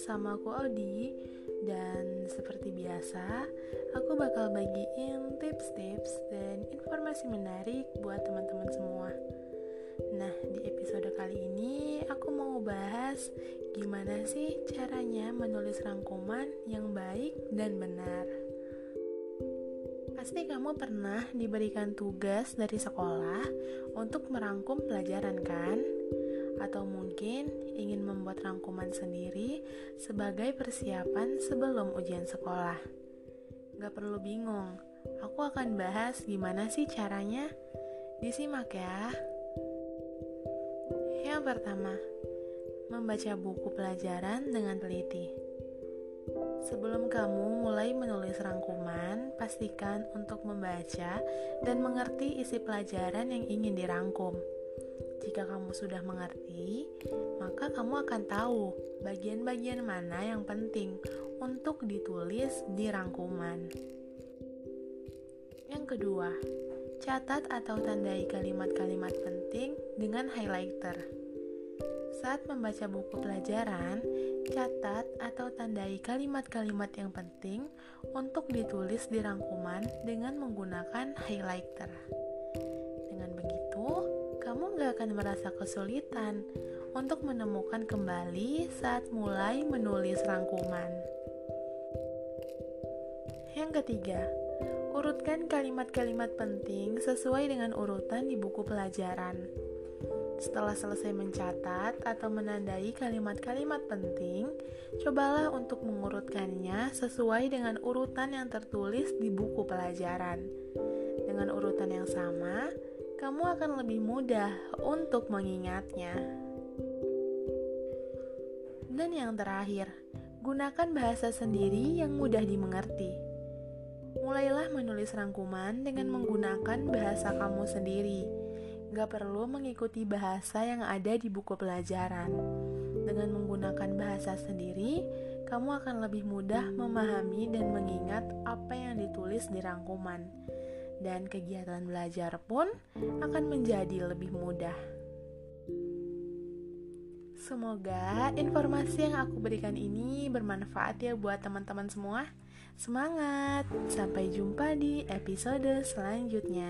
bersama aku Odi Dan seperti biasa, aku bakal bagiin tips-tips dan informasi menarik buat teman-teman semua. Nah, di episode kali ini aku mau bahas gimana sih caranya menulis rangkuman yang baik dan benar. Pasti kamu pernah diberikan tugas dari sekolah untuk merangkum pelajaran kan? Atau mungkin ingin membuat rangkuman sendiri sebagai persiapan sebelum ujian sekolah. Gak perlu bingung, aku akan bahas gimana sih caranya. Disimak ya. Yang pertama, membaca buku pelajaran dengan teliti. Sebelum kamu mulai menulis rangkuman, pastikan untuk membaca dan mengerti isi pelajaran yang ingin dirangkum. Jika kamu sudah mengerti, maka kamu akan tahu bagian-bagian mana yang penting untuk ditulis di rangkuman. Yang kedua, catat atau tandai kalimat-kalimat penting dengan highlighter. Saat membaca buku pelajaran, catat atau tandai kalimat-kalimat yang penting untuk ditulis di rangkuman dengan menggunakan highlighter. Akan merasa kesulitan untuk menemukan kembali saat mulai menulis rangkuman. Yang ketiga, urutkan kalimat-kalimat penting sesuai dengan urutan di buku pelajaran. Setelah selesai mencatat atau menandai kalimat-kalimat penting, cobalah untuk mengurutkannya sesuai dengan urutan yang tertulis di buku pelajaran. Dengan urutan yang sama, kamu akan lebih mudah untuk mengingatnya. Dan yang terakhir, gunakan bahasa sendiri yang mudah dimengerti. Mulailah menulis rangkuman dengan menggunakan bahasa kamu sendiri. Gak perlu mengikuti bahasa yang ada di buku pelajaran. Dengan menggunakan bahasa sendiri, kamu akan lebih mudah memahami dan mengingat apa yang ditulis di rangkuman dan kegiatan belajar pun akan menjadi lebih mudah. Semoga informasi yang aku berikan ini bermanfaat ya buat teman-teman semua. Semangat! Sampai jumpa di episode selanjutnya.